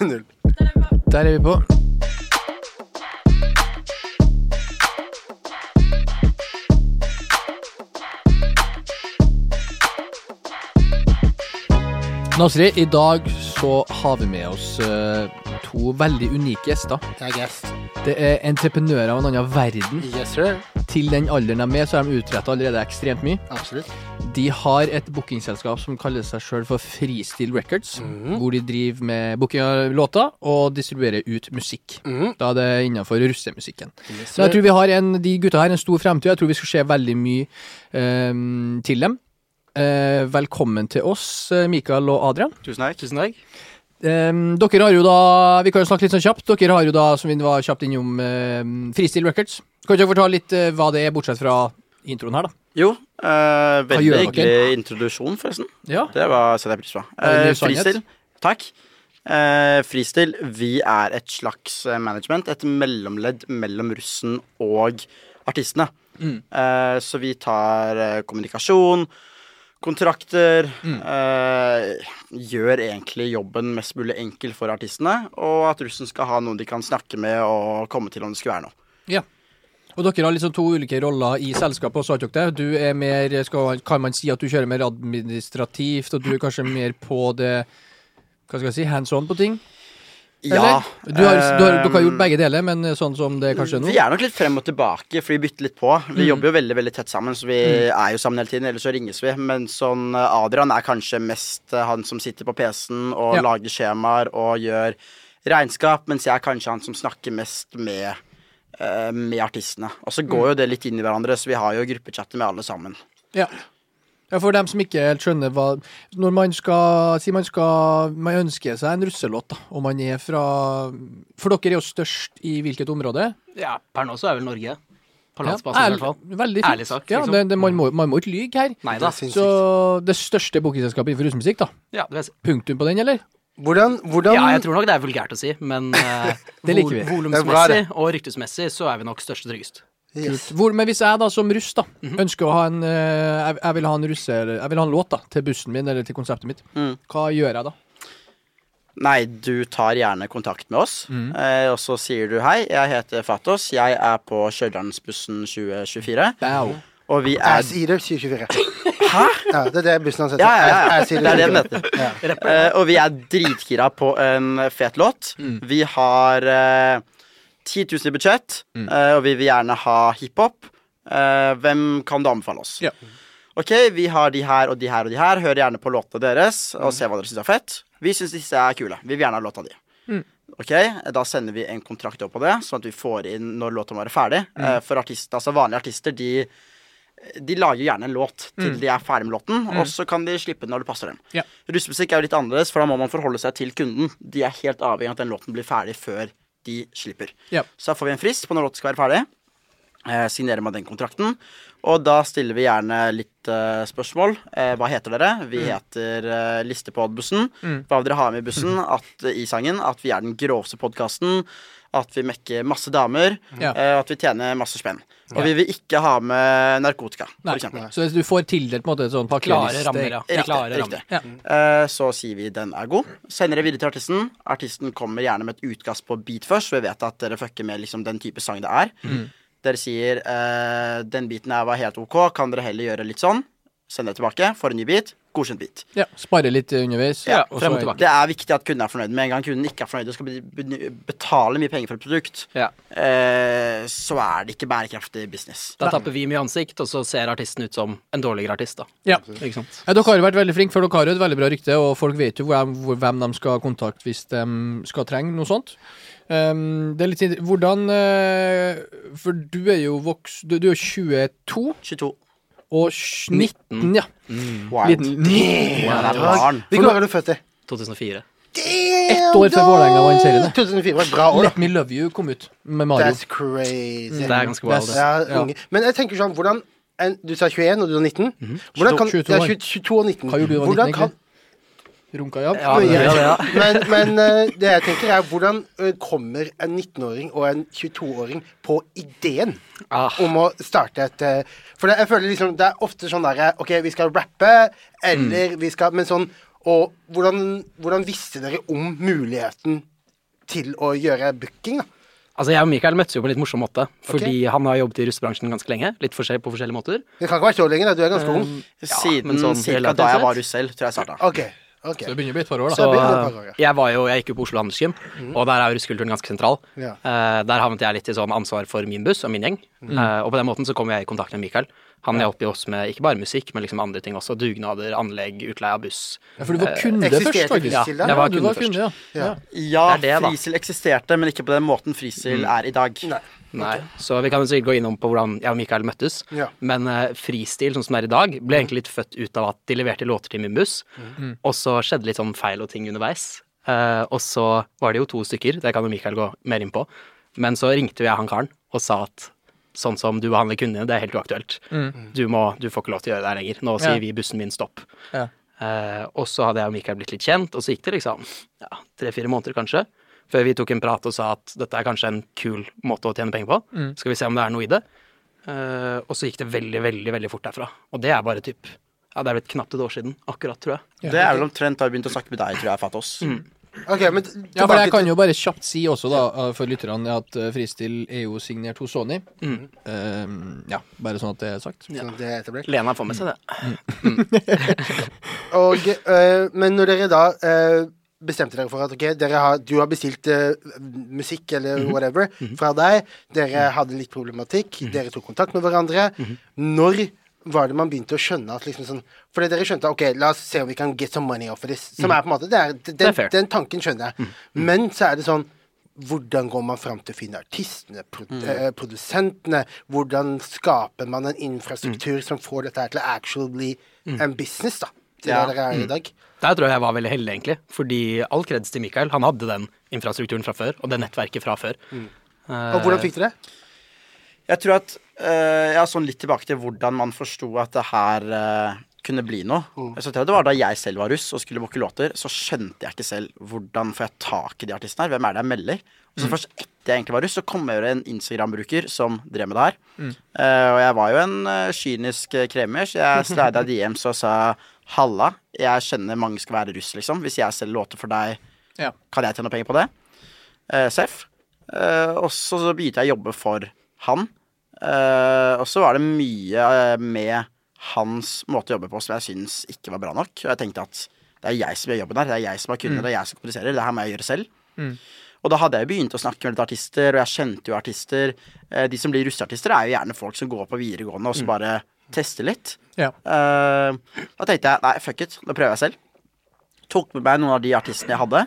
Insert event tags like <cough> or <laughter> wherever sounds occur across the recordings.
Null. Der er vi på. Nasri, i dag så har vi med oss eh, to veldig unike gjester. Jeg er. Det er entreprenører av en annen verden. Yes, sir. Til den alderen de er, så har de utretta allerede ekstremt mye. Absolutt. De har et bookingselskap som kaller seg sjøl for Freestyle Records. Hvor de driver med booking av låter og distribuerer ut musikk. Mm. Da er det innafor russemusikken. Yes, Så jeg tror vi har en, de gutta her en stor fremtid. Jeg tror vi skal se veldig mye um, til dem. Uh, velkommen til oss, eh, Mikael og Adrian. Tusen takk. Tusen takk. Um, dere har jo da Vi kan jo snakke litt sånn kjapt. Dere har jo da, som vi var kjapt innom, um, Freestyle Records. Kan ikke dere fortelle litt uh, hva det er, bortsett fra introen her, da? Jo, Uh, veldig hyggelig introduksjon, forresten. Ja. Det var, setter jeg pris på. Det Eh, sannhet? Takk. Uh, fristil, vi er et slags eh, management, et mellomledd mellom russen og artistene. Mm. Uh, så vi tar eh, kommunikasjon, kontrakter Mm. uh, Gjør egentlig jobben mest mulig enkel for artistene, og at russen skal ha noen de kan snakke med og komme til om det skulle være noe. Ja. Og dere har liksom to ulike roller i selskapet også, har dere det? Du er mer, skal, kan man si at du kjører mer administrativt, og du er kanskje mer på det Hva skal jeg si, hands on på ting? Ja. Du har, du har, dere har gjort eh, begge deler, men sånn som det er kanskje nå? Vi er nok litt frem og tilbake, for vi bytter litt på. Vi Mm. jobber jo veldig veldig tett sammen, så vi er jo sammen hele tiden. Ellers så ringes vi. Men sånn eh, Adrian er kanskje mest eh, han som sitter på PC-en og Ja. lager skjemaer og gjør regnskap, mens jeg er kanskje han som snakker mest med eh, med artistene. Og så Mm. går jo det litt inn i hverandre, så vi har jo gruppechatter med alle sammen. Ja. ja, for dem som ikke helt skjønner hva Når man skal Si man skal Man ønsker seg en russelåt, da, og man er fra For dere er jo størst i hvilket område? Ja, per nå så er vel Norge. På Ja, landsbasis, i hvert fall. Veldig fint. Ærlig sagt, Ja, liksom. det, det, man, må, man må ikke lyge her. Nei da. Det. Så det største bookingselskapet innenfor russemusikk, da. Ja, det. Punktum på den, eller? Hvordan, hvordan ja, jeg tror nok det er vulgært å si, men <laughs> Det liker vi. vol- volumsmessig og ryktesmessig så er vi nok størst og tryggest. yes. Hvor, men hvis jeg da som russ da Mhm. ønsker å ha en eh, jeg, jeg vil ha en russe Jeg vil ha en låt da til bussen min eller til konseptet mitt, Mm. hva gjør jeg da? Nei, du tar gjerne kontakt med oss, Mm. eh, og så sier du hei, jeg heter Fatos, jeg er på Stjørdalsbussen 2024, Bow. Og vi er Jeg sier det 2024. Hæ? Ja, det er det bussen hans heter. Ja, ja, ja. Jeg, jeg Det er det den heter. Ja. Uh, og vi er dritgira på en fet låt. Mm. Vi har uh, 10 000 i budsjett, Mm. uh, og vi vil gjerne ha hiphop. Uh, hvem kan du anbefale oss? Ja. Ok, vi har de her og de her og de her. Hør gjerne på låtene deres og se hva dere syns er fett. Vi syns disse er kule. Vi vil gjerne ha låta di. Mm. Ok, Da sender vi en kontrakt opp på det, sånn at vi får inn når låta må være ferdig. Mm. Eh, for artister, altså vanlige artister, de de lager gjerne en låt til Mm. de er ferdig med låten, og så kan de slippe den når det passer dem. Ja. Russemusikk er jo litt annerledes, for da må man forholde seg til kunden. De er helt avhengig av at den låten blir ferdig før de slipper. Ja. Så da får vi en frist på når låten skal være ferdig. Eh, signerer man den kontrakten. Og da stiller vi gjerne litt eh, spørsmål. Eh, hva heter dere? Vi heter uh, Listepodbussen. Mm. Hva vil dere ha med i bussen <laughs> at, i sangen? At vi er den groveste podkasten. At vi mekker masse damer. Ja. uh, at vi tjener masse spenn. Og Ja. vi vil ikke ha med narkotika, for. Så hvis du får tildelt på en måte et sånn Klare rammer, ja. Riktig, Klare riktig. rammer. Ja. Eh, så sier vi den er god. Sender det videre til artisten. Artisten kommer gjerne med et utkast på beat først, så vi vet at dere fucker med liksom den type sang det er. Mm. Dere sier uh, den beaten her var helt ok, kan dere heller gjøre litt sånn? Send det tilbake, får en ny beat. Godkjent bit. ja. Spare litt underveis. Ja, og frem og tilbake. Det er viktig at kunden er fornøyd. Med en gang kunden ikke er fornøyd og skal be- be- betale mye penger for et produkt, Ja. eh, så er det ikke bærekraftig business. Da tapper vi mye ansikt, og så ser artisten ut som en dårligere artist, da. Ja. Ikke sant? Ja, dere har jo vært veldig flinke, for dere har jo et veldig bra rykte, og folk vet jo hvem, de skal kontakte hvis de skal trenge noe sånt. Um, det er litt Hvordan uh, For du er jo voks... Du, du er 22 22. og 19, ja. Wild. Liten, Ja, det er. Hvilket år er du født i? 2004. Ett år før Vålerenga vant serien. 2004 var et bra år, da. Let Me Love You kom ut med Mario. That's crazy. Det er ganske wild. det. Ja, unge. Men jeg tenker sånn, hvordan en, Du sa 21, og du er 19. Hvordan kan, 22 ja, år. 20 22 og 19. Hva gjorde du da du var Hvordan 19, kan, ja. Ja, det, ja, det, ja. men men eh, det jeg tenker er hvordan eh, kommer en 19-åring og en 22-åring på ideen Ah. om å starte et eh, For det, jeg føler liksom det er ofte sånn derre OK, vi skal rappe, eller vi skal Men sånn Og hvordan, hvordan visste dere om muligheten til å gjøre booking, da? Altså, jeg og Mikael møttes jo på en litt morsom måte, fordi han har jobbet i russebransjen ganske lenge. Litt forskjell på forskjellige måter. Det kan ikke være så lenge, da. Du er ganske ung. Siden sånn cirka da jeg var russ selv, tror jeg starta. OK. Ok. Så det begynner å bli et par år, da. Så- Så det par år, ja. jeg var jo, jeg gikk jo på Oslo Handelsgym, og der er jo russekulturen ganske sentral. Ja. Uh, der havnet jeg litt i sånn ansvar for min buss og min gjeng. Eh, og på den måten så kom jeg i kontakt med Mikael. Han hjalp jo oss med ikke bare musikk, men liksom andre ting også. Dugnader, anlegg, utleie av buss. Ja, for du var kunde eh, først, faktisk. Ja, jeg var kunde var først. kunde, ja. ja. Ja, Det det. Frisil eksisterte, men ikke på den måten Frisil er i dag. Nei. Nei, Så vi kan sikkert gå innom på hvordan jeg og Mikael møttes. Ja. Men uh, Fristil, sånn som det er i dag, ble egentlig litt født ut av at de leverte låter til min buss, og så skjedde litt sånn feil og ting underveis. Uh, og så var det jo to stykker, det kan jo Mikael gå mer inn på. Men så ringte jo jeg han karen og sa at sånn som du behandler kundene, det er helt uaktuelt. Du, må, du får ikke lov til å gjøre det her lenger. Nå sier Ja. vi bussen min stopp. Ja. Eh, og så hadde jeg og Mikael blitt litt kjent, og så gikk det liksom ja, tre-fire måneder kanskje, før vi tok en prat og sa at dette er kanskje en kul måte å tjene penger på. Skal vi se om det er noe i det? Eh, og så gikk det veldig, veldig veldig fort derfra. Og det er bare typ Ja, det er blitt knapt et år siden, akkurat, tror jeg. Det er vel omtrent da vi begynte å snakke med deg, tror jeg, Fatos. OK, men Ja, for jeg kan jo bare kjapt si også, da, uh, for lytterne, at uh, Fristil er jo signert hos Sony. Um, ja, bare sånn at det er sagt. Ja. sånn at det er etablert. Lena får med seg det. <laughs> Og, uh, men når dere da uh, bestemte dere for at ok, dere har, du har bestilt uh, musikk eller whatever fra deg, dere hadde litt problematikk, dere tok kontakt med hverandre. Når var det man begynte å skjønne at liksom sånn Fordi dere skjønte ok, la oss se om vi kan get some money off of this. Som er på en måte det er, den, er den tanken skjønner jeg. Men så er det sånn hvordan går man fram til å finne artistene, produ mm. produsentene? Hvordan skaper man en infrastruktur som får dette her til å actually en business, da? Til Ja. det dere er i dag. Der tror jeg jeg var veldig heldig, egentlig. Fordi all kreds til Mikael. Han hadde den infrastrukturen fra før, og det nettverket fra før. Eh, Og hvordan fikk dere det? Jeg tror at eh, Ja, sånn litt tilbake til hvordan man forsto at det her uh, kunne bli noe. Så tror det var Da jeg selv var russ og skulle booke låter, så skjønte jeg ikke selv hvordan får jeg tak i de artistene her. Hvem er det jeg melder? Og så først etter jeg egentlig var russ, så kom jeg over en Instagram-bruker som drev med det her. Eh, og jeg var jo en kynisk kremer, så jeg <laughs> slida DMs og sa Halla, jeg skjønner mange skal være russ, liksom. Hvis jeg selger låter for deg, Ja. kan jeg tjene penger på det? Uh, Seff. Uh, og så så begynte jeg å jobbe for han. Eh, og så var det mye eh, med hans måte å jobbe på som jeg syns ikke var bra nok. Og jeg tenkte at det er jeg som gjør jobben her. Det er jeg som har kunnet, det er jeg som kommuniserer. Det her må jeg gjøre selv. Og da hadde jeg begynt å snakke med litt artister, og jeg kjente jo artister. Eh, de som blir russeartister, er jo gjerne folk som går på videregående og så bare tester litt. Ja. Da tenkte jeg nei, fuck it, da prøver jeg selv. Tok med meg noen av de artistene jeg hadde.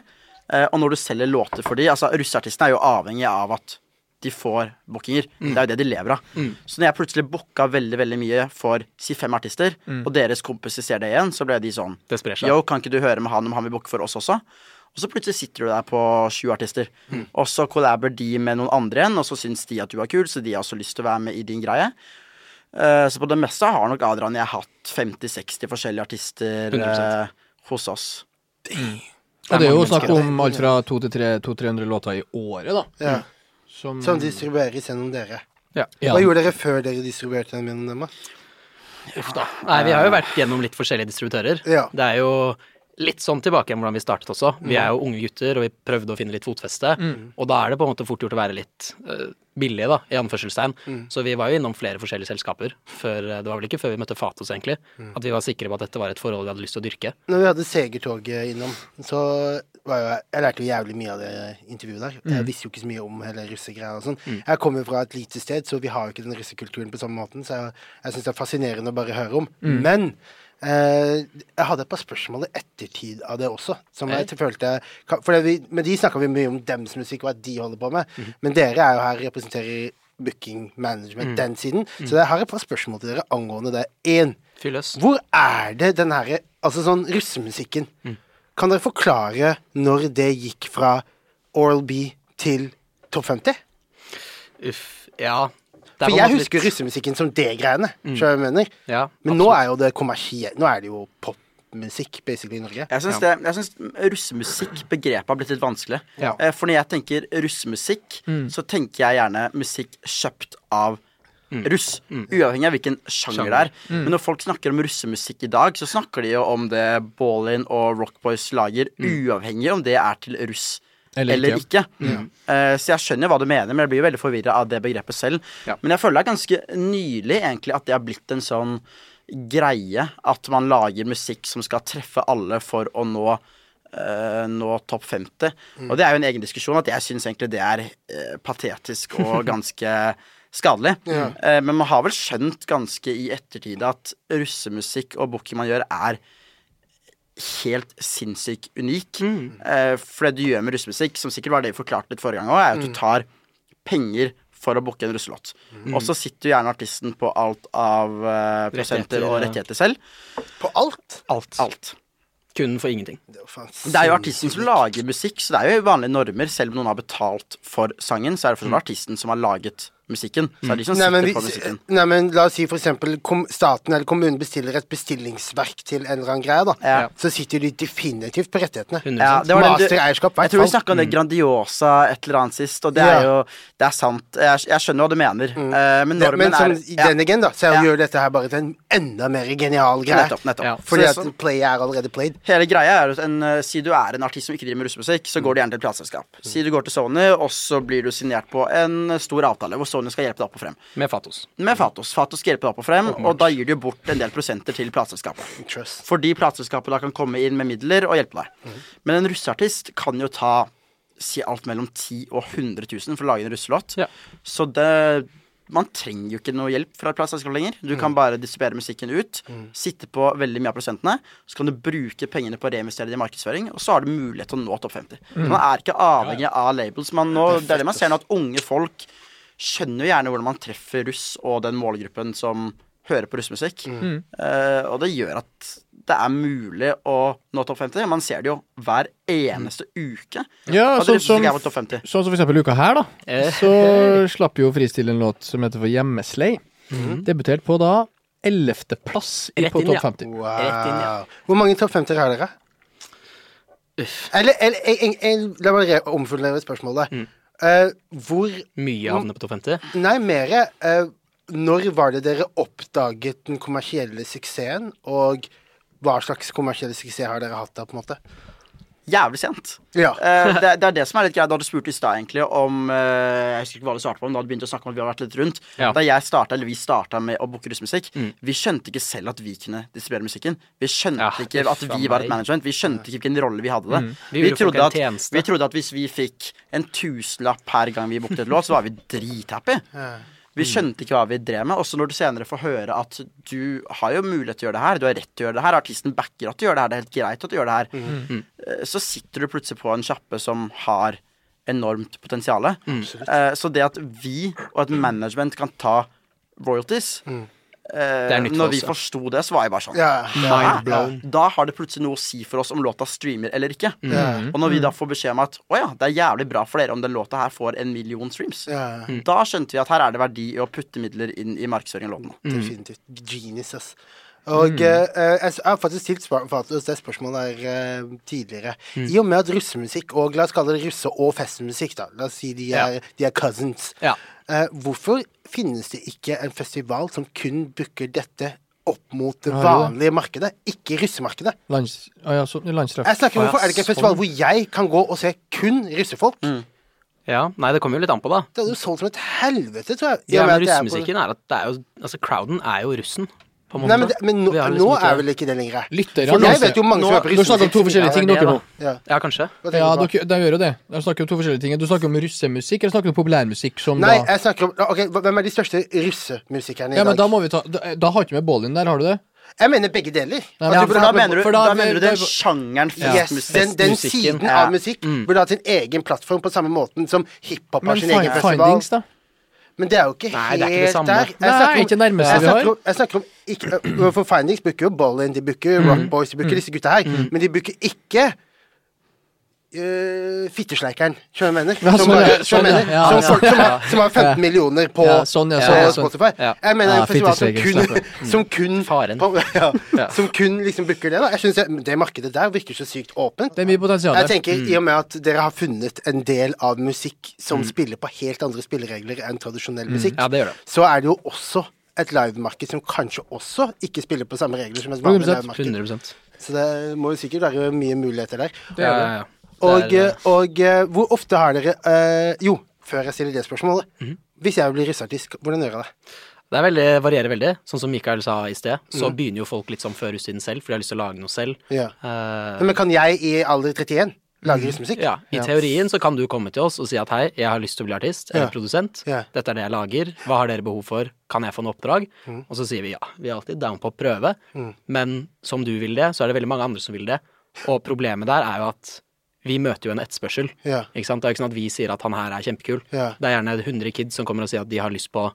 og når du selger låter for de Altså, russeartistene er jo avhengig av at de får bookinger. Det er jo det de lever av. Så når jeg plutselig booka veldig veldig mye for si fem artister, og deres kompiser ser det igjen, så ble de sånn Det sprer seg. Yo, kan ikke du høre med han om han vil booke for oss også? Og så plutselig sitter du der på sju artister, og så collaber de med noen andre igjen, og så syns de at du er kul, så de har også lyst til å være med i din greie. Uh, så på det meste har nok Adrian og jeg hatt 50-60 forskjellige artister 100%. eh, hos oss. Og det er jo snakk om alt fra 200-300 låter i året, da. Ja. Som, Som distribueres gjennom dere. Ja. ja. Hva gjorde dere før dere distribuerte dem gjennom dem? Uff da. Nei, vi har jo vært gjennom litt forskjellige distributører. Ja. Det er jo litt sånn tilbake igjen hvordan vi startet også. Vi er jo unge gutter, og vi prøvde å finne litt fotfeste. Og da er det på en måte fort gjort å være litt uh, billige, da, i anførselstegn. Så vi var jo innom flere forskjellige selskaper før eh, Det var vel ikke før vi møtte Fatos, egentlig, at vi var sikre på at dette var et forhold vi hadde lyst til å dyrke. Når vi hadde Segertoget innom, så var jo jeg lærte jo jævlig mye av det intervjuet der. Jeg visste jo ikke så mye om hele russegreia og sånn. Jeg kommer fra et lite sted, så vi har jo ikke den russekulturen på samme måten, så jeg, jeg syns det er fascinerende å bare høre om. Men eh, jeg hadde et par spørsmål i ettertid av det også, som jeg følte For det vi, Med de snakka vi mye om dems musikk og hva de holder på med, men dere er jo her representerer booking management, den siden. Så jeg har et par spørsmål til dere angående det. Én. Hvor er det den herre Altså sånn russemusikken Kan dere forklare når det gikk fra Oral B til Topp 50? Uff. Ja. Det For jeg husker litt- russemusikken som det greiene. Mm. jeg mener? Ja, Men nå er jo det kommersielt Nå er det jo popmusikk, basically, i Norge. Jeg syns, det, jeg syns russemusikk, begrepet, har blitt litt vanskelig. Ja. Eh, For når jeg tenker russemusikk, så tenker jeg gjerne musikk kjøpt av russ. Uavhengig av hvilken sjanger det er. Men når folk snakker om russemusikk i dag, så snakker de jo om det Ballin og Rockboys lager, uavhengig om det er til russ. Eller Eller, ikke. ikke. Eh, så jeg skjønner hva du mener, men jeg blir jo veldig forvirra av det begrepet selv. Ja. Men jeg føler det er ganske nylig egentlig at det har blitt en sånn greie at man lager musikk som skal treffe alle for å nå uh, nå topp 50. Og det er jo en egen diskusjon at jeg syns egentlig det er uh, patetisk og <laughs> ganske skadelig. Ja. men man har vel skjønt ganske i ettertid at russemusikk og booking man gjør, er helt sinnssykt unik. Mm. for det du gjør med russemusikk, som sikkert var det vi forklarte litt forrige gang òg, er at du tar penger for å booke en russelåt. Og så sitter jo gjerne artisten på alt av uh, prosenter og rettigheter selv. På alt? Alt. Alt. Kun for ingenting. Det er, jo Det er jo artisten som lager musikk, så det er jo vanlige normer. Selv om noen har betalt for sangen, så er det fortsatt artisten som har laget musikken. Så er det de som Nei sitter på musikken. nei, men la oss si for eksempel kom, staten eller kommunen bestiller et bestillingsverk til en eller annen greie, da. Ja. Så sitter de definitivt på rettighetene. Ja, det var den du- Mastereierskap, i Jeg tror vi snakka om det Grandiosa et eller annet sist, og det er jo Det er sant. Jeg, jeg skjønner hva du mener. Eh, men Ja, men normen sånn, er den again, da, så Ja. gjør dette her bare til en enda mer genial greie. Nettopp. nettopp. Ja. Fordi Så- at play er allerede played. Hele greia er at en, eh, Si du er en artist som ikke driver med russemusikk, så går du gjerne til et plateselskap. Si du går til Sony, og så blir du signert på en stor avtale hvor Sony skal hjelpe deg opp og frem. Med Fatos. Med Fatos. Fatos skal hjelpe deg opp og frem, og da gir du bort en del prosenter til plateselskapet. Fordi plateselskapet da kan komme inn med midler og hjelpe deg. Men en russeartist kan jo ta si alt mellom 10 og 100 000 for å lage en russelåt. Ja. Så det man trenger jo ikke noe hjelp fra et plateselskap lenger. Du kan bare distribuere musikken ut, sitte på veldig mye av prosentene, så kan du bruke pengene på å reinvestere det i markedsføring, og så har du mulighet til å nå topp 50. Så man er ikke avhengig av labels. Man nå, det er det man ser nå, at unge folk skjønner jo gjerne hvordan man treffer russ og den målgruppen som hører på russmusikk. Eh, og det gjør at det er mulig å nå topp 50. Man ser det jo hver eneste uke. Ja, sånn som, på topp 50. sånn som for eksempel uka her, da. Eh. Så slapp jo Fristil en låt som heter for Hjemmeslei. Mm. Debutert på da 11.-plass på topp 50. Wow. Rett inn, ja. Hvor mange topp 50 har dere? Eller, eller jeg, jeg, jeg, La meg re- omformulere spørsmålet. Mm. Eh, hvor Mye havner på topp 50. Nei, mere Uh, Når var det dere oppdaget den kommersielle suksessen, og hva slags kommersielle suksess har dere hatt da, på en måte? Jævlig sent. Ja. Uh, det, det er det som er litt greit. Da du spurte i stad egentlig om uh, Jeg husker ikke hva du svarte på, men da hadde du begynt å snakke om at vi har vært litt rundt. Ja. Da jeg starta, eller vi starta med å booke russmusikk, vi skjønte ikke selv at vi kunne distribuere musikken. Vi skjønte Ja, ikke at vi var et management. Vi skjønte ikke hvilken rolle vi hadde det. Vi vi, trodde at, vi trodde at hvis vi fikk en tusenlapp per gang vi booket et låt, så var vi drithappy. Vi skjønte ikke hva vi drev med. Også når du senere får høre at du har jo mulighet til å gjøre det her, du har rett til å gjøre det her, artisten backer at du gjør det her, det er helt greit at du gjør det her, Mm. så sitter du plutselig på en sjappe som har enormt potensial. Mm. Så det at vi og et management kan ta royalties eh, Når vi forsto det, så var jeg bare sånn yeah, blown. Da har det plutselig noe å si for oss om låta streamer eller ikke. Og når vi da får beskjed om at å ja, det er jævlig bra for dere om den låta her får en million streams, ja, da skjønte vi at her er det verdi i å putte midler inn i markedsføring av låten. definitivt. Genius, ass. Og mm. eh, jeg har faktisk stilt Fatos det spørsmålet her eh, tidligere. I og med at russemusikk, og la oss kalle det russe- og festmusikk, da La oss si de er, de er cousins. Ja. Eh, hvorfor finnes det ikke en festival som kun booker dette opp mot det Ja, er vanlige markedet, ikke russemarkedet? Lands, ah, ja, så, landstreff. Jeg snakker om ja, Hvorfor er det ikke en festival sånn. hvor jeg kan gå og se kun russefolk? Ja, Nei, det kommer jo litt an på, da. Det hadde jo solgt som et helvete, tror jeg. Ja, men at er russemusikken er at det er jo Altså, crowden er jo russen, på måte. Nei, men, det, men nå, Vi har nå liksom ikke- er vel ikke det lenger. Lyttere. For jeg vet jo mange som nå- er på Nå snakker vi om to forskjellige ting, er dere nå. Ja. Ja, kanskje. Hva tenker Ja, du på? dere, de gjør jo det. De snakker om to forskjellige ting. Du snakker om russemusikk, eller snakker du om populærmusikk som Nei, da jeg snakker om Ok, Hvem er de største russemusikerne i Ja, men da dag? må vi ta Da, da har ikke med Ballin der, har du det? Jeg mener begge deler. Nei, men- Ja, for da mener du, for da da- mener du den sjangeren Yes, festmusikk. den, den siden Ja. av musikk burde ha sin egen plattform på samme måten som hiphop har Men sin egen festival. Findings, da? Men det er jo ikke Nei, helt det er ikke det samme. der. Jeg Nei, om- ikke nærmeste vi har. snakker om- Jeg snakker om ikke, For Findings booker jo Ballin, de booker Mm. Rock Boys, de booker disse gutta her. Men de booker ikke øh, fittesleikeren, skjønner du hva jeg mener? Som, sånn, bare, ja. Sånn, mener? Ja, som ja. folk som har, som har 15 Ja. millioner på, Ja, sånn, ja, sånn, ja. Spotify. Ja. Jeg mener Ja, en festival som kun, som kun Faren. På, <laughs> ja, Ja. Som kun liksom booker det. da Jeg synes Det markedet der virker så sykt åpent. Det er mye potensial Jeg tenker I og med at dere har funnet en del av musikk som Mm. spiller på helt andre spilleregler enn tradisjonell musikk, Ja, det gjør det. så er det jo også et livemarked som kanskje også ikke spiller på samme regler som et vanlig 100%, livemarked. Så det må jo sikkert være mye muligheter der. Det er det. Ja, ja, er, eh, og eh, hvor ofte har dere uh, Jo, før jeg stiller det spørsmålet. Mhm. Hvis jeg blir russeartist, hvordan gjør jeg det? Det er veldig, varierer veldig. Sånn som Mikael sa i sted, så Mm. begynner jo folk litt sånn før russetiden selv, for de har lyst til å lage noe selv. Ja. Uh, Men kan jeg i alder 31 lage russemusikk? ja, I teorien så kan du komme til oss og si at hei, jeg har lyst til å bli artist eller Ja. produsent. Ja. Dette er det jeg lager. Hva har dere behov for? Kan jeg få noe oppdrag? Mm. Og så sier vi ja. Vi er alltid down på å prøve. Men som du vil det, så er det veldig mange andre som vil det. Og problemet der er jo at vi møter jo en etterspørsel. Yeah. Ikke sant? Det er ikke sånn at vi sier at han her er kjempekul. Yeah. Det er gjerne 100 kids som kommer og sier at de har lyst på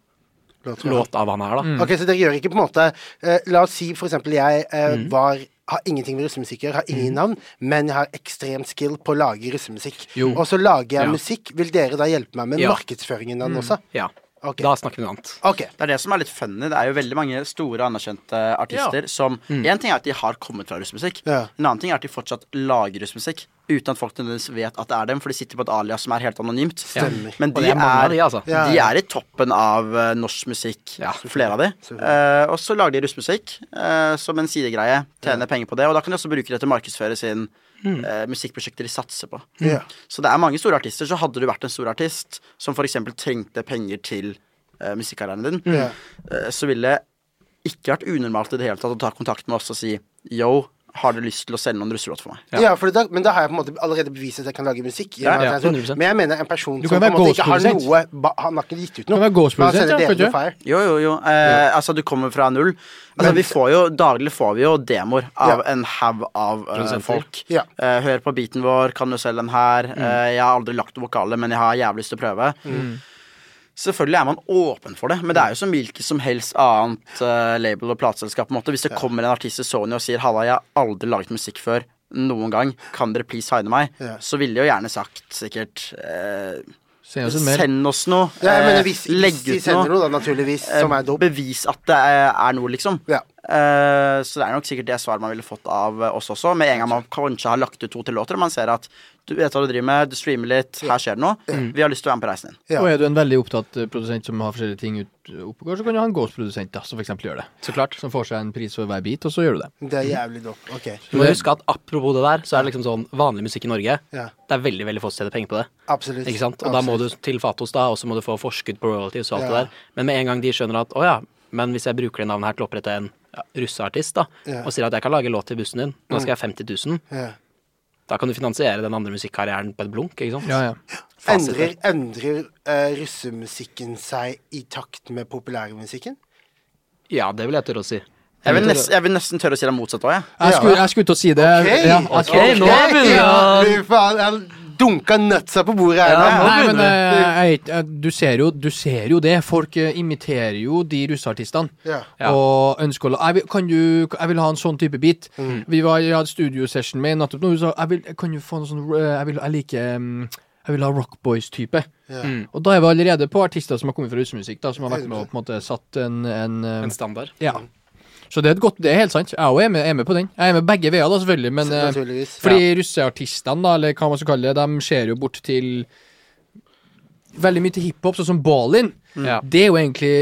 Låt- låt av han her, da. Ok, Så dere gjør ikke på en måte uh, La oss si for eksempel jeg uh, Mm. var har ingenting med russemusikk å gjøre, har ingen navn, men jeg har ekstremt skill på å lage russemusikk. Og så lager jeg Ja. musikk. Vil dere da hjelpe meg med Ja. markedsføringen av den også? Ja. Ok. Da snakker vi noe annet. Okay. Det er det som er litt funny. Det er jo veldig mange store, anerkjente artister som En ting er at de har kommet fra russmusikk. Ja. En annen ting er at de fortsatt lager russmusikk uten at folk nødvendigvis vet at det er dem, for de sitter på et alias som er helt anonymt. Stemmer. Men de er er, de, altså. Ja, de er i toppen av eh, norsk musikk, Ja, flere av de. Eh, og så lager de russmusikk uh, som en sidegreie. Tjener penger på det. Og da kan de også bruke det til å markedsføre sin eh, musikkprosjekter de satser på. Ja. Så det er mange store artister. Så hadde du vært en stor artist som f.eks. trengte penger til uh, musikkarrieren din, Ja. eh, så ville det ikke vært unormalt i det hele tatt å ta kontakt med oss og si yo, har du lyst til å selge noen russelåt for meg? Ja, for da, men da har jeg på en måte allerede bevist at jeg kan lage musikk. Ja, ja, jeg 100%. sånn- Men jeg mener en person som på en måte ikke har noe ba, Han har ikke gitt ut noe. Du kan være ja? Fire. Jo, jo, jo. Eh, Altså, du kommer fra null. Altså, Men- vi får jo Daglig får vi jo demoer av Ja. en haug av uh, folk. Ja. Eh, hør på beaten vår, kan du selge den her? Mm. Eh, jeg har aldri lagt noe vokale, men jeg har jævlig lyst til å prøve. Selvfølgelig er man åpen for det, men det er jo som hvilket som helst annet uh, label og plateselskap. Hvis det kommer en artist til Sony og sier 'Halla, jeg har aldri laget musikk før', noen gang, kan dere please signe meg? Ja. Så ville de jo gjerne sagt sikkert eh, Send oss. Send oss noe. Ja, jeg mener eh, legg ut noe. noe, da, Eh, er. Bevis at det er, er noe, liksom. Ja. Eh, så det er nok sikkert det svaret man ville fått av oss også. Med en gang man kanskje har lagt ut to-tre låter, og man ser at du vet hva du driver med, du streamer litt, her skjer det noe. Vi har lyst til å være med på reisen din. Ja. Og er du en veldig opptatt eh, produsent som har forskjellige ting ut, oppegård, så kan du ha en ghost-produsent da, som for eksempel gjør det. Så klart. Som får seg en pris for hver bit, og så gjør du det. Det er jævlig dope. Ok. Du må huske at apropos det der, så er det liksom sånn vanlig musikk i Norge. Ja. Det er veldig veldig få som tjener penger på det. Absolutt. Ikke sant? Og da må du Absolutt. til Fatos, da, og så må du få forskudd på royalties og alt Ja. det der. Men med en gang de skjønner at å ja, men hvis jeg bruker det navnet her til å opprette en russeartist, da, yeah. og sier at jeg kan lage låt til bussen din, nå skal jeg ha 50 000, yeah. da kan du finansiere den andre musikkarrieren på et blunk, ikke sant? Ja, ja. Endrer, endrer uh, russemusikken seg i takt med populærmusikken? Ja, det vil jeg tørre å si. Jeg vil, nesten, jeg vil nesten tørre å si det motsatte òg, jeg. Jeg skulle, jeg skulle til å si det. Ok, Ja, okay. okay. nå er vi ja. Dunka nutsa på bordet her Ja, nå. Nei, men eh, jeg, jeg- du, ser jo, du ser jo det. Folk eh, imiterer jo de russeartistene. Ja. Og ønsker å la- jeg kan du, jeg vil ha en sånn type beat. Mm. Vi var, jeg hadde studiosession med nettopp nå. Hun sa jeg vil, kan du få noe sånn eh, Jeg, vil, jeg liker mm, Jeg vil ha Rock Boys-type. Yeah. Mm. Og da er vi allerede på artister som har kommet fra russemusikk, da, som har vært med og på en måte satt en, en, eh, En standard. Ja. Så det er et godt, det er helt sant. Jeg er, med- er med på den. Jeg er med begge veier, da, selvfølgelig. Men fordi Naturligvis. fordi russeartistene, da, eller hva man skal kalle det, de ser jo bort til veldig mye til hiphop, sånn som Ballin. Mm. Det er jo egentlig,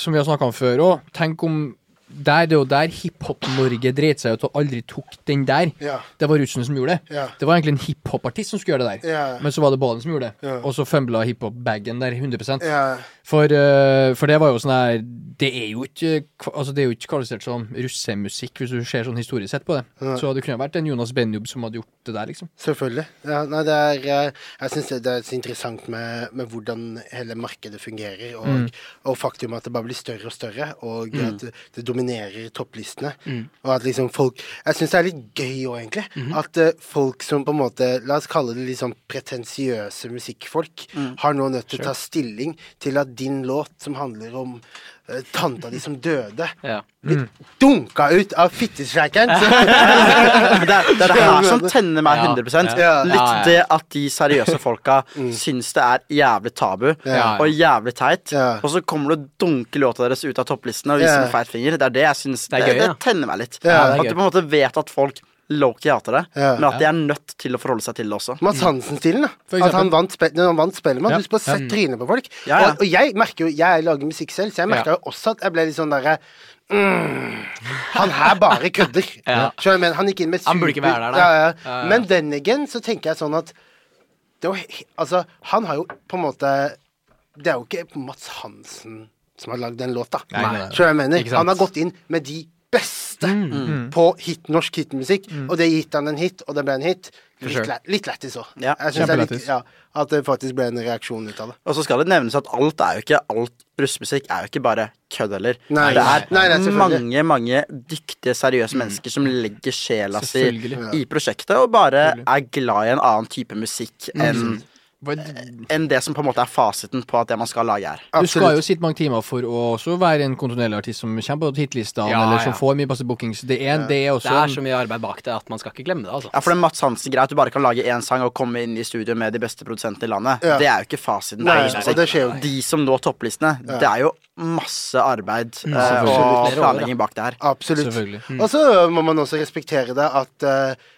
som vi har snakka om før òg, tenk om der, Det er jo der hiphop-Norge dreit seg ut og aldri tok den der. Yeah. Det var russen som gjorde det. Yeah. Det var egentlig en hiphop-artist som skulle gjøre det der. yeah. Men så var det Ballin som gjorde det. Ja. Og så fumbla hiphop-bagen der 100 Ja. For, eh, for det var jo sånn her Det er jo ikke Altså det er jo ikke kvalifisert som russemusikk, hvis du ser sånn historisk sett på det. Ja. Så det kunne vært en Jonas Benjob som hadde gjort det der, liksom. Selvfølgelig. Ja, nei, det er, eh, jeg syns det, er så interessant med, med hvordan hele markedet fungerer, og, Mm. og faktum at det bare blir større og større, og at det, dominerer topplistene. Og at liksom folk Jeg syns det er litt gøy òg, egentlig. At eh, folk som på en måte La oss kalle det litt sånn pretensiøse musikkfolk, har nå nødt til å ta stilling til at din låt, som handler om uh, tanta di som døde, Ja. blitt dunka ut av fittestreikeren. <laughs> Det, er, det er det her som tenner meg 100 ja. Litt det at de seriøse folka <laughs> syns det er jævlig tabu Ja. og jævlig teit, Ja. og så kommer du og dunker låta deres ut av topplistene og viser Ja. med feit finger. Det er det jeg syns Det det, det tenner meg litt. Ja, det at du på en måte vet at folk low-key hater det, Ja. men at de er nødt til å forholde seg til det også. Mads Hansen-stilen, da. At han vant, spe han vant Spellemann. Ja. Du skulle sett trynet på folk. Ja, ja. Og, og jeg merker jo Jeg lager musikk selv, så jeg merka Ja. jo også at jeg ble litt sånn derre mm, Han her bare kødder. <laughs> Ja. Men han gikk inn med Han burde ikke være der, da. Ja, ja. Ja, ja. Men den again så tenker jeg sånn at det var, Altså, han har jo på en måte Det er jo ikke Mats Hansen som har lagd den låta. Nei, nei, nei. Skjønner du hva jeg mener? Han har gått inn med de beste Mm. på hit, norsk hitmusikk, og det gitt han en hit, og det ble en hit. Litt, sure. læ- litt lættis òg. Ja, ja, at det faktisk ble en reaksjon ut av det. Og så skal det nevnes at alt er jo ikke Alt russemusikk er jo ikke bare kødd heller. Det er nei, nei, mange, mange dyktige, seriøse mennesker som legger sjela si i prosjektet, og bare er glad i en annen type musikk enn Hva- enn det som på en måte er fasiten på at det man skal lage, er. Du skal jo sitte mange timer for å også være en kontinuerlig artist som kommer på hitlistene, Ja, eller som ja. får mye passe bookings. Det er, det er også Det er så mye arbeid bak det at man skal ikke glemme det, altså. Ja, for det er Mats Hansen-greia at du bare kan lage én sang og komme inn i studio med de beste produsentene i landet. Ja. Det er jo ikke fasiten. Nei, nei, nei, det skjer jo. De som når topplistene, det er jo masse arbeid mm, og Flere planlegging bak det her. Absolutt. Mm. Og så må man også respektere det at eh,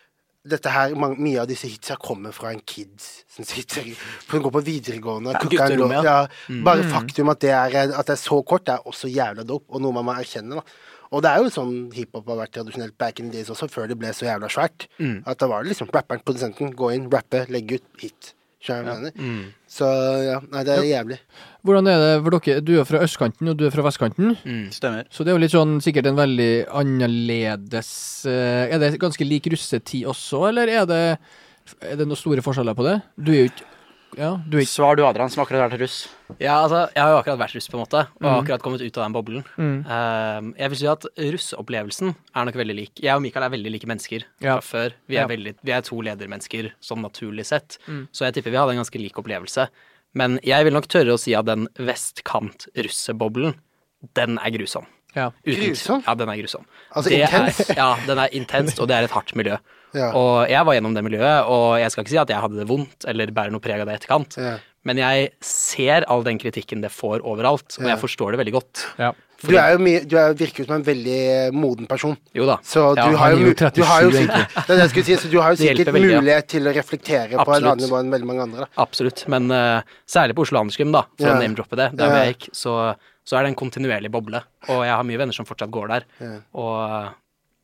dette her, mye av disse hitsa kommer fra en kid som sitter som går på videregående. Ja, låt. ja. ja. Bare faktum at det, er, at det er så kort, det er også jævla dope, og noe man må erkjenne. da Og det er jo sånn hiphop har vært tradisjonelt back in the days også, før det ble så jævla svært. At da var det liksom rapperen, produsenten, gå inn, rappe, legge ut, hit. Skjønner du hva jeg mener? Så ja, nei, det er jævlig. Hvordan er det for dere? Du er fra østkanten, og du er fra vestkanten. Stemmer. Så det er jo litt sånn sikkert en veldig annerledes eh, Er det ganske lik russetid også, eller er det, er det noen store forskjeller på det? Du er jo ikke Ja, du er ikke Svar du, Adrian, som akkurat har vært russ. Ja, altså, jeg har jo akkurat vært russ, på en måte, og har akkurat kommet ut av den boblen. Eh, jeg vil si at russeopplevelsen er nok veldig lik. Jeg og Mikael er veldig like mennesker Ja. fra før. Vi er, Ja. veldig, vi er to ledermennesker, sånn naturlig sett. Så jeg tipper vi hadde en ganske lik opplevelse. Men jeg vil nok tørre å si at den vestkant-russeboblen, den er grusom. Ja. Uten- Grusom? Ja, den er grusom. Altså intens? Ja, den er intens, og det er et hardt miljø. Ja. Og jeg var gjennom det miljøet, og jeg skal ikke si at jeg hadde det vondt eller bærer noe preg av det i etterkant, Ja. men jeg ser all den kritikken det får overalt, og Ja. jeg forstår det veldig godt. ja. Du er jo mye, du er, virker jo som en veldig moden person. Jo da. Så du Ja, har jo, er jo mu- du har jo sikkert, <laughs> det det si, så du har jo sikkert veldig, ja. mulighet til å reflektere på en annen nivå enn veldig mange andre. Da. Absolutt. Men uh, særlig på Oslo Andersgym, da, for Ja. å name-droppe det, der Ja. hvor jeg gikk, så, så er det en kontinuerlig boble. Og jeg har mye venner som fortsatt går der. Ja. Og eh,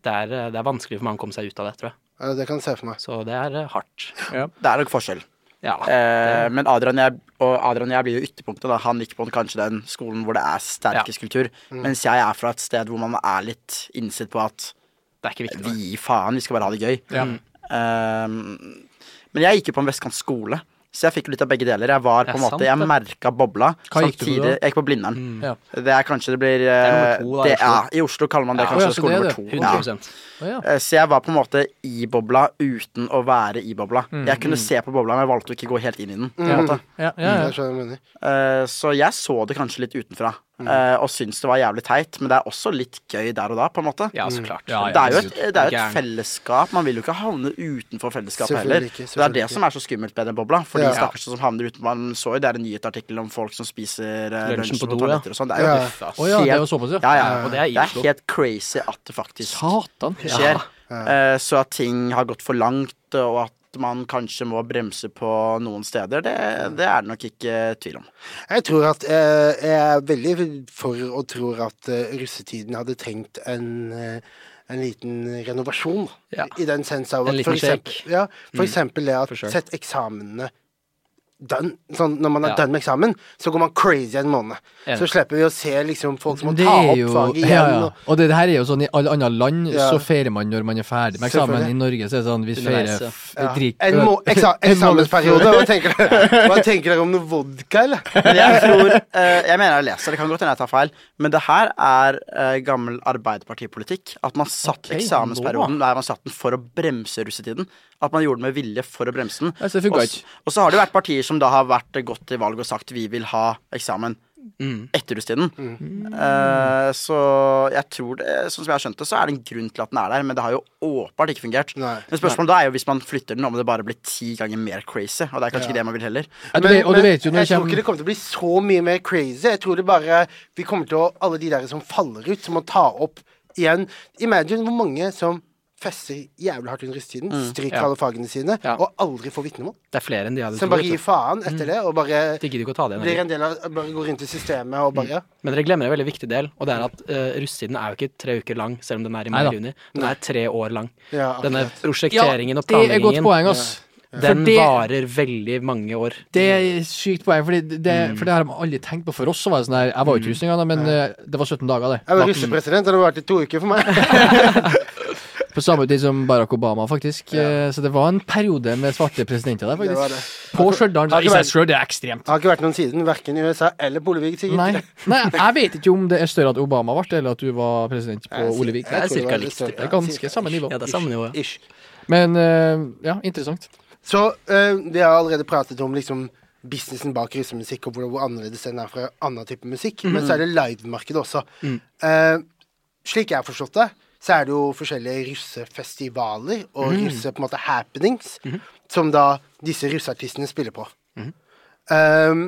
det er, eh, det er vanskelig for mange å komme seg ut av det, tror jeg. Ja, det kan jeg se for meg. Så det er hardt. hardt. Det er nok forskjell. Ja. Eh, men Adrian, jeg, og Adrian og jeg blir jo ytterpunktet. Da. Han gikk på kanskje den skolen hvor det er sterkest kultur. Mens jeg er fra et sted hvor man er litt innstilt på at det er ikke viktig. vi gir faen, vi skal bare ha det gøy. Ja. Eh, men jeg gikk jo på en vestkant skole. Så jeg fikk litt av begge deler. Jeg var på en måte, sant jeg det. merka bobla. Hva gikk du på samtidig, da? Jeg gikk på Blindern. Ja. Det er kanskje det blir nummer to, da, det, Oslo. ja, I Oslo kaller man det Ja. kanskje ja, skole er nummer to. Ja. Oh, ja. Så jeg var på en måte i bobla uten å være i bobla. Jeg kunne se på bobla, men jeg valgte å ikke gå helt inn i den. På en måte. Du mener. Eh, Så jeg så det kanskje litt utenfra, Mm. eh, og syntes det var jævlig teit. Men det er også litt gøy der og da, på en måte. Ja, så klart. Ja, ja. Det er jo et, det er et fellesskap. Man vil jo ikke havne utenfor fellesskapet heller. ikke, det er det som er så skummelt med den bobla. For Ja. de stakkars som havner uten Man så jo det er en nyhetsartikkel om folk som spiser eh, Lunsjen på do, ja. og sånn. Det er jo Ja. helt- Å ja, det var såpass, ja. ja, ja. Og det er Det er helt crazy at det faktisk Satan. skjer. Eh, Så at ting har gått for langt, og at man kanskje må bremse på noen steder, det, det er det nok ikke tvil om. Jeg tror at eh, Jeg er veldig for og tror at eh, russetiden hadde trengt en eh, en liten renovasjon. Ja. I den sens av at for eksempel, ja, for eksempel det at sett eksamene done. Sånn, når man er Ja. done med eksamen, så går man crazy en måned. Ja. Så slipper vi å se liksom folk som må Det ta opp jo faget igjen. ja, ja. Og, Og det, det her er jo sånn i alle andre land, Ja. så feirer man når man er ferdig med eksamen. I Norge så er det sånn vi feirer ja. drikk En må eksa <laughs> eksamensperiode. Hva tenker, dere? <laughs> Hva tenker dere om noe vodka, eller? Jeg tror uh, Jeg mener jeg leser, det kan godt hende jeg tar feil, men det her er uh, gammel Arbeiderpartipolitikk. At man satt okay, eksamensperioden der man satt den for å bremse russetiden. At man gjorde det med vilje for å bremse den. Ja, så Og Og så har det jo vært partier som da har vært gått til valg og sagt vi vil ha eksamen Mm. etter russetiden. Uh, så jeg tror det, sånn som jeg har skjønt det, så er det en grunn til at den er der, men det har jo åpenbart ikke fungert. Nei. Men spørsmålet da er jo hvis man flytter den, om det bare blir ti ganger mer crazy. Og det er kanskje ikke det man vil heller. Men, men, vet, og du vet jo når jeg kommer... tror ikke det kommer til å bli så mye mer crazy. Jeg tror det bare Vi kommer til å Alle de der som faller ut, som må ta opp igjen Imagine hvor mange som fester jævlig hardt under russetiden, stryker ja. alle fagene sine, Ja. og aldri får vitnemål. Det er flere enn de hadde Som bare gir faen etter det, og bare De gidder ikke å ta det blir en del av Bare går inn til systemet og bare mm. Men dere glemmer en veldig viktig del, og det er at uh, russetiden er jo ikke tre uker lang, selv om den er i mai-juni. Den er tre år lang. ja Denne prosjekteringen og det er godt poeng, ass. den det- varer veldig mange år. Det er sykt poeng, fordi det, for det har de aldri tenkt på. For oss så var det sånn her Jeg var jo ikke russ engang, men ja. det var 17 dager, det. Jeg var russepresident, og det hadde vært i to uker for meg. <laughs> På samme tid som Barack Obama, faktisk. Ja. Så det var en periode med svarte presidenter der, faktisk. det. På Stjørdal. I seg sjøl, det er ekstremt. Det har ikke vært noen siden, verken i USA eller på Olevik. Nei, nei, jeg vet ikke om det er større at Obama ble, eller at du var president på Olevik. Det er cirka likt. Det er ganske samme nivå. Ja, det er samme nivå. Ish. Men eh, ja, interessant. Så eh, vi har allerede pratet om liksom businessen bak russemusikk, og hvor, annerledes den er fra annen type musikk. Men så er det livemarkedet også. Eh, slik jeg har forstått det, så er det jo forskjellige russefestivaler og russe på en måte happenings som da disse russeartistene spiller på. Eh,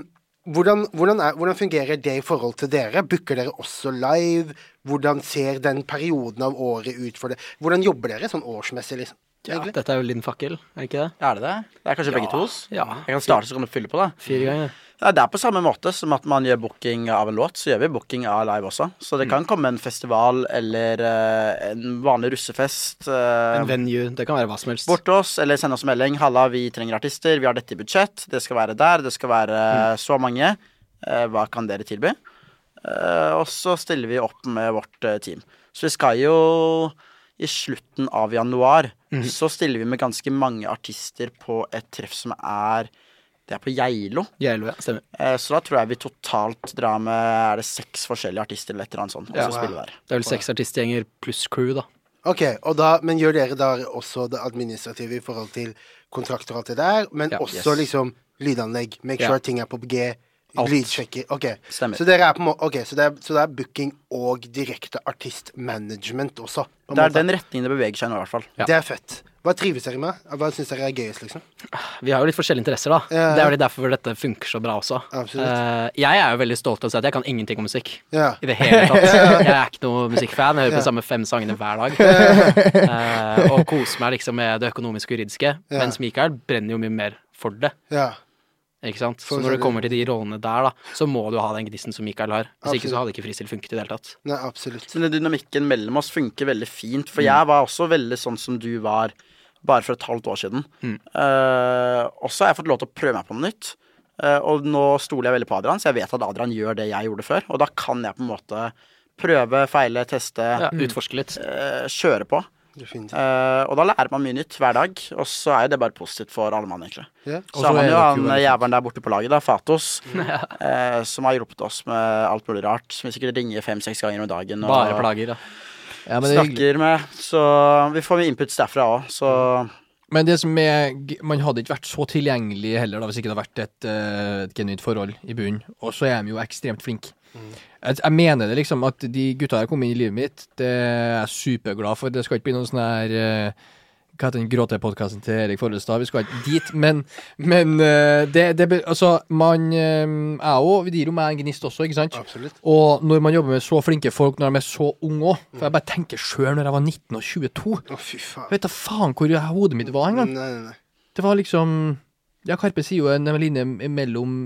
hvordan, hvordan, er, hvordan fungerer det i forhold til dere? Booker dere også live? Hvordan ser den perioden av året ut for det? Hvordan jobber dere sånn årsmessig, liksom? Ja, egentlig? dette er jo Linn fakkel, er det ikke det? Er det det? Det er kanskje begge tos? Ja. Jeg kan starte, så kan du fylle på, da. Fire ganger. Ja, det er på samme måte som at man gjør booking av en låt, så gjør vi booking av live også. Så det kan komme en festival eller uh, en vanlig russefest Uh, En venue. Det kan være hva som helst. bort til oss, eller sende oss melding. 'Halla, vi trenger artister. Vi har dette i budsjett. Det skal være der. Det skal være så mange. Uh, hva kan dere tilby?' Og så stiller vi opp med vårt team. Så vi skal jo i slutten av januar så stiller vi med ganske mange artister på et treff som er Det er på Geilo. Geilo, ja. Stemmer. Eh, Så da tror jeg vi totalt drar med Er det seks forskjellige artister eller et eller annet sånt. Og Ja. spiller. Det er vel seks artistgjenger pluss crew, da. Ok, og da, Men gjør dere da også det administrative i forhold til kontrakter og alt det der, men Ja, også yes. liksom lydanlegg? Make Ja. sure ting er på G? Alt. Lydsjekker? Ok. Stemmer. Så dere er på må okay, så det er, så det er booking og direkte artistmanagement også? på Det er måte. den retningen det beveger seg nå, i hvert fall. Ja. Det er fett. Hva trives dere med? Hva syns dere er gøyest, liksom? Vi har jo litt forskjellige interesser, da. Ja. Det er jo litt derfor dette funker så bra også. Eh, jeg er jo veldig stolt av å si at jeg kan ingenting om musikk. Ja. I det hele tatt. <laughs> Jeg er ikke noe musikkfan. Jeg hører på Ja. de samme fem sangene hver dag. Uh, og koser meg liksom med det økonomiske og juridiske. Ja. Mens Mikael brenner jo mye mer for det. Ikke sant? Så når det kommer til de rollene der, da, så må du ha den gnisten som Mikael har. Hvis ikke så hadde ikke Fristil funket i det hele tatt. Nei, absolutt. Så den dynamikken mellom oss funker veldig fint. For jeg var også veldig sånn som du var bare for et halvt år siden. Mm. Uh, og så har jeg fått lov til å prøve meg på noe nytt. Uh, og nå stoler jeg veldig på Adrian, så jeg vet at Adrian gjør det jeg gjorde før. Og da kan jeg på en måte prøve, feile, teste, Ja, Utforske litt. Uh, kjøre på. Eh, og da lærer man mye nytt hver dag. Og så er jo det bare positivt for alle mann, egentlig. Yeah. Så har man er jo han jævelen der borte på laget, da, Fatos, eh, som har hjulpet oss med alt mulig rart. Som vi sikkert ringer fem-seks ganger om dagen. Og Bare plager, da. Ja, men, det er snakker med. Så vi får mye inputs derfra òg, så men det som er Man hadde ikke vært så tilgjengelig heller da, hvis ikke det hadde vært et, eh, et genuint forhold i bunnen. Og så er de jo ekstremt flinke. Jeg, jeg mener det liksom at de gutta her kom inn i livet mitt, det er jeg superglad for. Det skal ikke bli noen sånn her eh, Hva heter den gråtepodkasten til Erik Follestad? Vi skal ikke dit, <laughs> men, men eh, det, det Altså, man eh, Jeg òg, det gir jo meg en gnist også, ikke sant? Absolutt. Og når man jobber med så flinke folk når de er så unge òg For jeg bare tenker sjøl når jeg var 19 og 22 Å, fy faen. Vet da faen hvor hodet mitt var engang. Nei, nei, nei. Det var liksom Ja, Karpe sier jo en linje mellom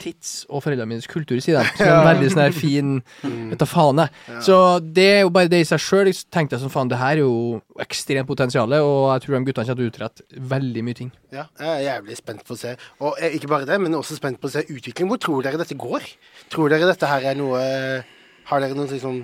tids og foreldrene mines kultur, sier de. Som en veldig sånn her fin Vet da faen, jeg. Så det er jo bare det i seg sjøl. tenkte jeg sånn faen, det her er jo ekstremt potensial, og jeg tror de guttene kommer til å utrette veldig mye ting. Ja, jeg er jævlig spent på å se. Og eh, ikke bare det, men også spent på å se utvikling. Hvor tror dere dette går? Tror dere dette her er noe Har dere noen liksom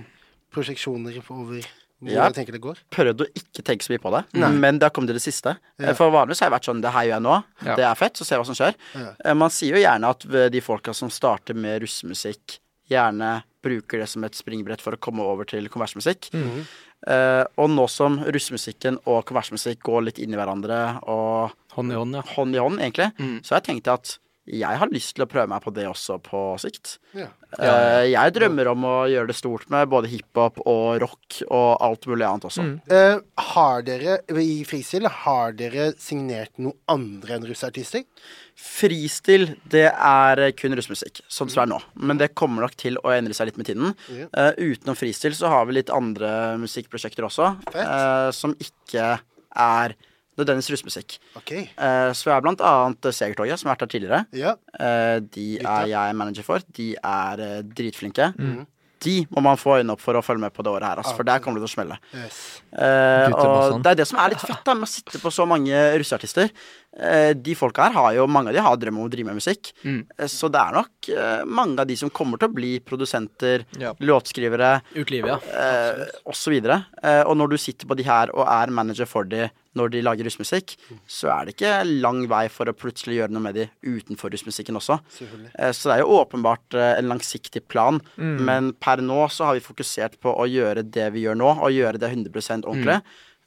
prosjeksjoner over dere tenker det går? prøvd å ikke tenke så mye på det. Men det har kommet i det siste. Ja. For vanligvis har jeg vært sånn Det her gjør jeg nå. Ja. Det er fett, så ser jeg hva som skjer. Ja. Eh, Man sier jo gjerne at de folka som starter med russemusikk, gjerne bruker det som et springbrett for å komme over til konversmusikk. Mhm. uh, og nå som russemusikken og konversmusikk går litt inn i hverandre og Hånd i hånd, ja. hånd i hånd, egentlig, Mm. så har jeg tenkt at jeg har lyst til å prøve meg på det også på sikt. Ja. Eh, jeg drømmer om å gjøre det stort med både hiphop og rock og alt mulig annet også. Eh, har dere i Fristil, har dere signert noe andre enn russeartister? Fristil, det er kun russmusikk, sånn som det er nå. Men det kommer nok til å endre seg litt med tiden. Uh, utenom fristil så har vi litt andre musikkprosjekter også, eh, som ikke er nødvendigvis russmusikk. Okay. Uh, så vi har blant annet Segertoget, som har vært her tidligere. Ja. Uh, de er jeg manager for. De er uh, dritflinke. Mm. De må man få øynene opp for å følge med på det året her, altså, for der kommer det til å smelle. Yes. Eh, og det er det som er litt fett da med å sitte på så mange russeartister. Eh, de folka her har jo Mange av de har drøm om å drive med musikk. Mm. Eh, så det er nok eh, mange av de som kommer til å bli produsenter, Ja. låtskrivere Utelivet, ja. eh, osv. Eh, og når du sitter på de her og er manager for de når de lager russmusikk, så er det ikke lang vei for å plutselig gjøre noe med de utenfor russmusikken også. Eh, Så det er jo åpenbart en langsiktig plan, men per nå så har vi fokusert på å gjøre det vi gjør nå, og gjøre det 100 ordentlig.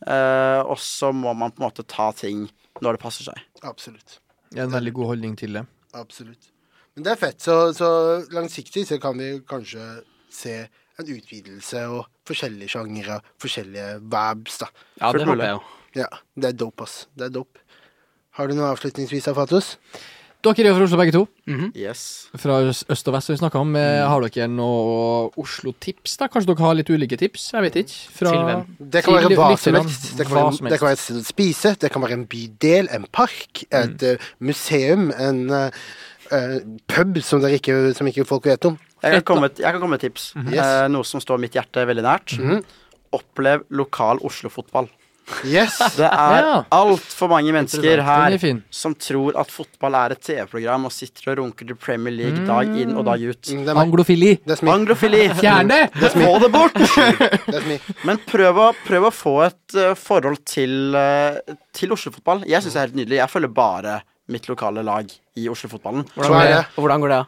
Eh, og så må man på en måte ta ting når det passer seg. Absolutt. Det er en veldig god holdning til det. Absolutt. Men det er fett. Så, så langsiktig så kan vi kanskje se en utvidelse og forskjellige sjangere, forskjellige vabs, da. Ja, det håper jeg jo. Ja, det er dope, ass. Det er dope. Har du noe avslutningsvis, Afatos? Dere er jo fra Oslo begge to. Yes. Fra øst og vest som vi snakka om. Eh, Har dere noe Oslo-tips? da? Kanskje dere har litt ulike tips? Jeg vet ikke. Fra, Til hvem? Det kan være hva som helst. Det kan være, det kan være et sted å spise, det kan være en bydel, en park, et mm. museum, en eh, pub som, dere ikke, som ikke folk vet om. Jeg kan komme, jeg kan komme med et tips. Yes. Eh, noe som står mitt hjerte veldig nært. Opplev lokal Oslo-fotball. Yes! <laughs> Det er Ja. altfor mange mennesker her er som tror at fotball er et TV-program og sitter og runker til Premier League dag inn og dag ut. Mm, Det er. Anglofili. Det er. Anglofili! Fjern <laughs> det! Få det bort! <laughs> Det er. Men prøv å, prøv å få et eh, forhold til, uh, til Oslo-fotball. Jeg syns det er helt nydelig. Jeg følger bare mitt lokale lag i Oslo-fotballen. Hvordan går det? det. Hvordan går det?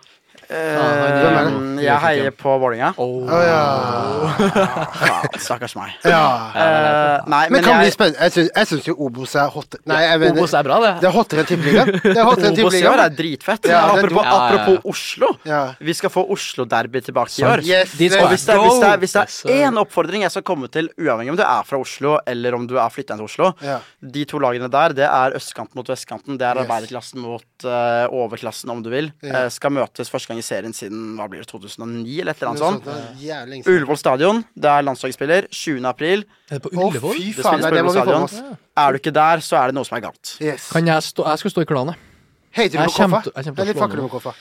Eh, jeg heier på Vålerenga. Oh. ja. Stakkars meg. ja. Eh, nei, Men men kan bli jeg spennende. Jeg syns, jeg syns jo Obos er hot. Nei, jeg mener Obos er bra, det. Det er hottere enn Tippeligaen. Det er hottere enn <laughs> Obos i år Tippeligaen. er dritfett. Ja, det er apropos, Oslo. Ja. Vi skal få Oslo-derby tilbake i år. Yes, Dit skal Og hvis det, er, hvis, det er, hvis det er én oppfordring jeg skal komme til, uavhengig om du er fra Oslo eller om du er flytta til Oslo Ja. De to lagene der, det er østkanten mot vestkanten. Det er Yes. arbeiderklassen mot eh, overklassen, om du vil. Ja. Eh, skal møtes første gang i serien siden hva blir det, 2009 eller et eller annet sånt. er. Ullevål stadion, der landslaget spiller. 20. april. Er det på Ullevål? fy faen, det, det må vi få med oss. Er du ikke der, så er det noe som er galt. Yes. Kan jeg stå Jeg skal stå i klanet. Heter du på Koffa? Eller fakker du på Koffa?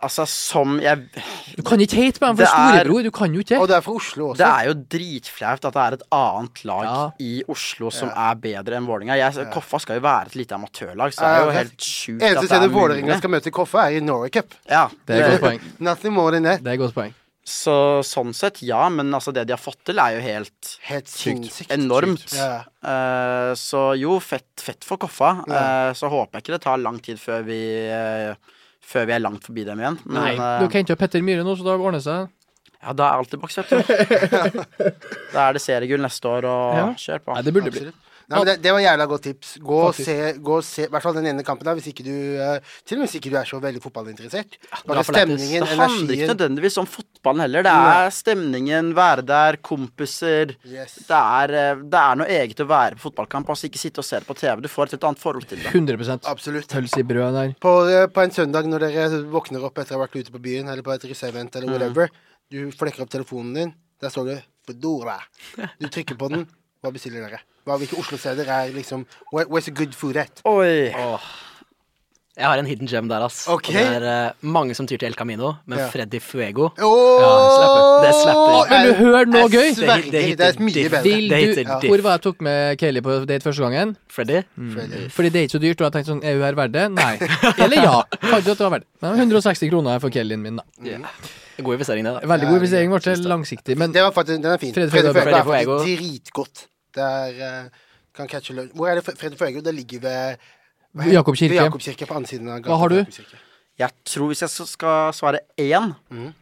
Altså, som jeg Du kan ikke hate på dem for er- storebror. Du kan jo ikke. Og det er fra Oslo også. Det er jo dritflaut at det er et annet lag Ja. i Oslo som er bedre enn Vålerenga. Ja. Koffa skal jo være et lite amatørlag, så det er jo helt sjukt Eneste stedet er Vålerenga skal møte Koffa, er i Norway Cup. Ja, Det er et godt poeng. <laughs> Nothing more than that. Det er et godt poeng. Så sånn sett, ja, men altså det de har fått til, er jo helt Helt sykt. enormt. Yeah. Uh, så jo, fett, fett for Koffa. Ja. Eh, så håper jeg ikke det tar lang tid før vi eh, Før vi er langt forbi dem igjen. Men Nei, uh, Du ikke ha Petter Myhre nå, så da ordner det seg. ja, da er alt i boks, vet du. <laughs> da er det seriegull neste år, og Ja. kjør på. Nei, det burde bli. Nei, men det, det var jævla godt tips. Gå og se, gå og se i hvert fall den ene kampen der, hvis ikke du eh, Til og med hvis ikke du er så veldig fotballinteressert. Bare stemningen, energien. Det handler ikke nødvendigvis om fotballen heller. Det er stemningen, være der, kompiser. yes. Det er, eh, det er noe eget å være på fotballkamp. Altså ikke sitte og se det på TV. Du får et helt annet forhold til det. 100 Absolutt. På, eh, på en søndag når dere våkner opp etter å ha vært ute på byen, eller på et russeevent eller whatever, du flekker opp telefonen din, der står det 'Fedora'. Du trykker på den. Hva bestiller dere? Hva, hvilke Oslo-steder er liksom where, Where's the good food at? Oi. Jeg har en hidden gem der, ass. Okay. Og det er uh, mange som tyr til El Camino, men Ja. Freddy Fuego Oh, Det slapper. Men du hører noe gøy? Sverger, Det det er mye diff. bedre. Vil du, Ja. Hvor var jeg tok med Kayleigh på date første gangen? Freddy? Freddy. Fordi det er ikke så dyrt, og jeg tenkte sånn, er hun her verdt det? Nei. Eller ja. Kanskje at det var verdt det. Men 160 kroner for Kellyen min, da. God investering, det. da Veldig god investering, ble det langsiktig. Men Det var faktisk, den er fin. Freddy Freddy Fuego- Fuego er Freddy faktisk dritgodt. Det er eh, kan catche lunsj. Hvor er det Fredrik Fuego? Det ligger ved hva heter- Jakob kirke. Ved Jakob kirke på andre siden av gata. Hva har du? ved. Jeg tror hvis jeg skal svare én, mm.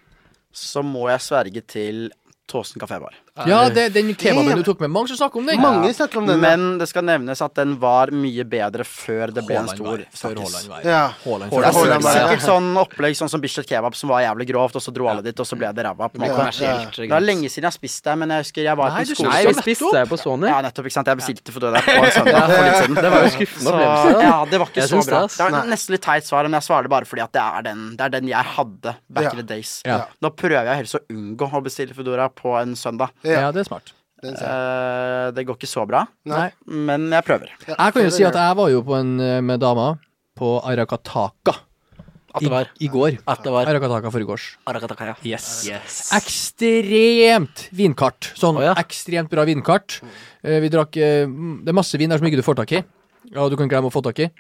så må jeg sverge til Tåsen kafébar. Ja, det, den kebaben du tok med. Mange som snakker om den. Mange snakker om den. Men det skal nevnes at den var mye bedre før det ble en stor snakkis. Var Ja. Haaland Det er sikkert, var- sikkert sånn opplegg sånn som Bislett Kebab, som var jævlig grovt, og så dro alle dit, og så ble det ræva. Det er lenge siden jeg har spist der, men jeg husker jeg var Nei, på du en skole Nei, vi spiste det på Sony. Ja, nettopp. ikke sant Jeg bestilte for det der på en søndag for litt siden. Det var jo skuffende opplevelse. ja, det var ikke så bra. Det er nesten litt teit svar, men jeg svarer det bare fordi at det er den, det er den jeg hadde back Ja. in the days. Ja. Nå prøver jeg helst å unngå å bestille Foodora på en søndag. Ja, det er smart. Eh, det går ikke så bra, Nei. men jeg prøver. Ja, Jeg kan jo si at jeg var jo på en eh, med dama på Arakataka At i, det var. i går. At det var. Arakataka forgårs. Arakataka, ja. Yes. Yes. Ekstremt vinkart. Sånn oh, ja. ekstremt bra vinkart. Uh, vi drakk eh, mm, Det er masse vin der som ikke du får tak i. Ja, du kan glemme å få tak i.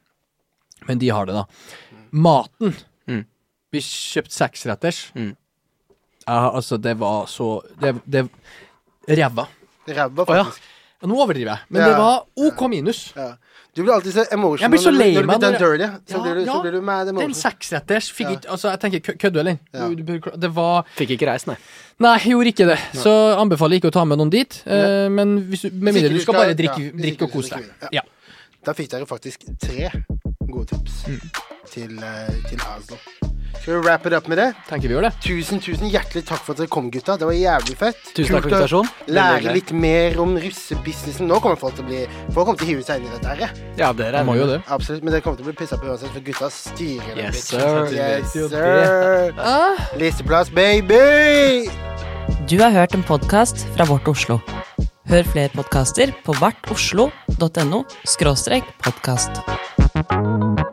Men de har det, da. Maten. Mm. Vi kjøpte seksretters. Mm. Ja, altså, det var så Det, det Ræva. Ræva, faktisk. faktisk. Ja, Nå overdriver jeg, men Ja. det var OK minus. Ja. Du blir alltid så emotional Jeg blir så når lei når du meg blir done dirty. Så, Ja, blir du, så ja. blir du mad Den seksretters fikk Ja. ikke Altså, jeg tenker kødder du, eller? Ja. Du- du- Det var Fikk ikke reist, nei. Nei, gjorde ikke det. Så anbefaler jeg ikke å ta med noen dit. Uh, men hvis du, med mindre du du skal bare drikke, ja, drikke og kose deg. Ja. Da fikk dere faktisk tre gode tips Mm. til, eh, til Aslo. Skal vi wrap it up med det? Tenker vi gjør det. Tusen, tusen hjertelig takk for at dere kom, gutta. Det var jævlig fett. Tusen takk for Kult å invitasjonen. Lære litt mer om russebusinessen. Nå kommer folk til å bli Folk kommer til å hive seg inn i dette her. ja. Dere Jeg må jo det. Absolutt. Men dere kommer til å bli pissa på uansett, for gutta styrer den Yes, bitchen. sir. Yes, sir. Ah. Listeplass, baby! Du har hørt en podkast fra Vårt Oslo. Hør flere podkaster på vartoslo.no podkast.